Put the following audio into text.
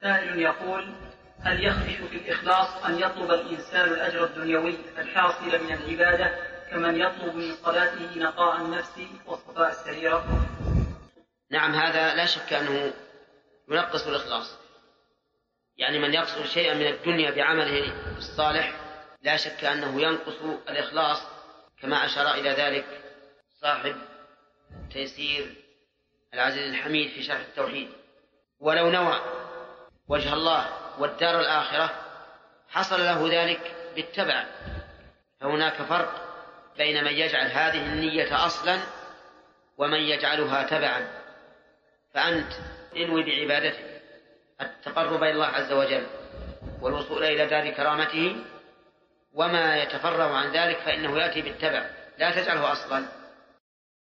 سائل يقول هل يخفش في الإخلاص أن يطلب الإنسان الأجر الدنيوي الحاصل من العبادة كمن يطلب من صلاته نقاء النفس وصفاء السريرة؟ نعم هذا لا شك أنه ينقص الإخلاص يعني من يقصد شيئا من الدنيا بعمله الصالح لا شك أنه ينقص الإخلاص كما أشار إلى ذلك صاحب تيسير العزيز الحميد في شرح التوحيد ولو نوى وجه الله والدار الآخرة حصل له ذلك بالتبع. فهناك فرق بين من يجعل هذه النية أصلا ومن يجعلها تبعا. فأنت انوي بعبادتك التقرب إلى الله عز وجل والوصول إلى دار كرامته وما يتفرع عن ذلك فإنه يأتي بالتبع. لا تجعله أصلا.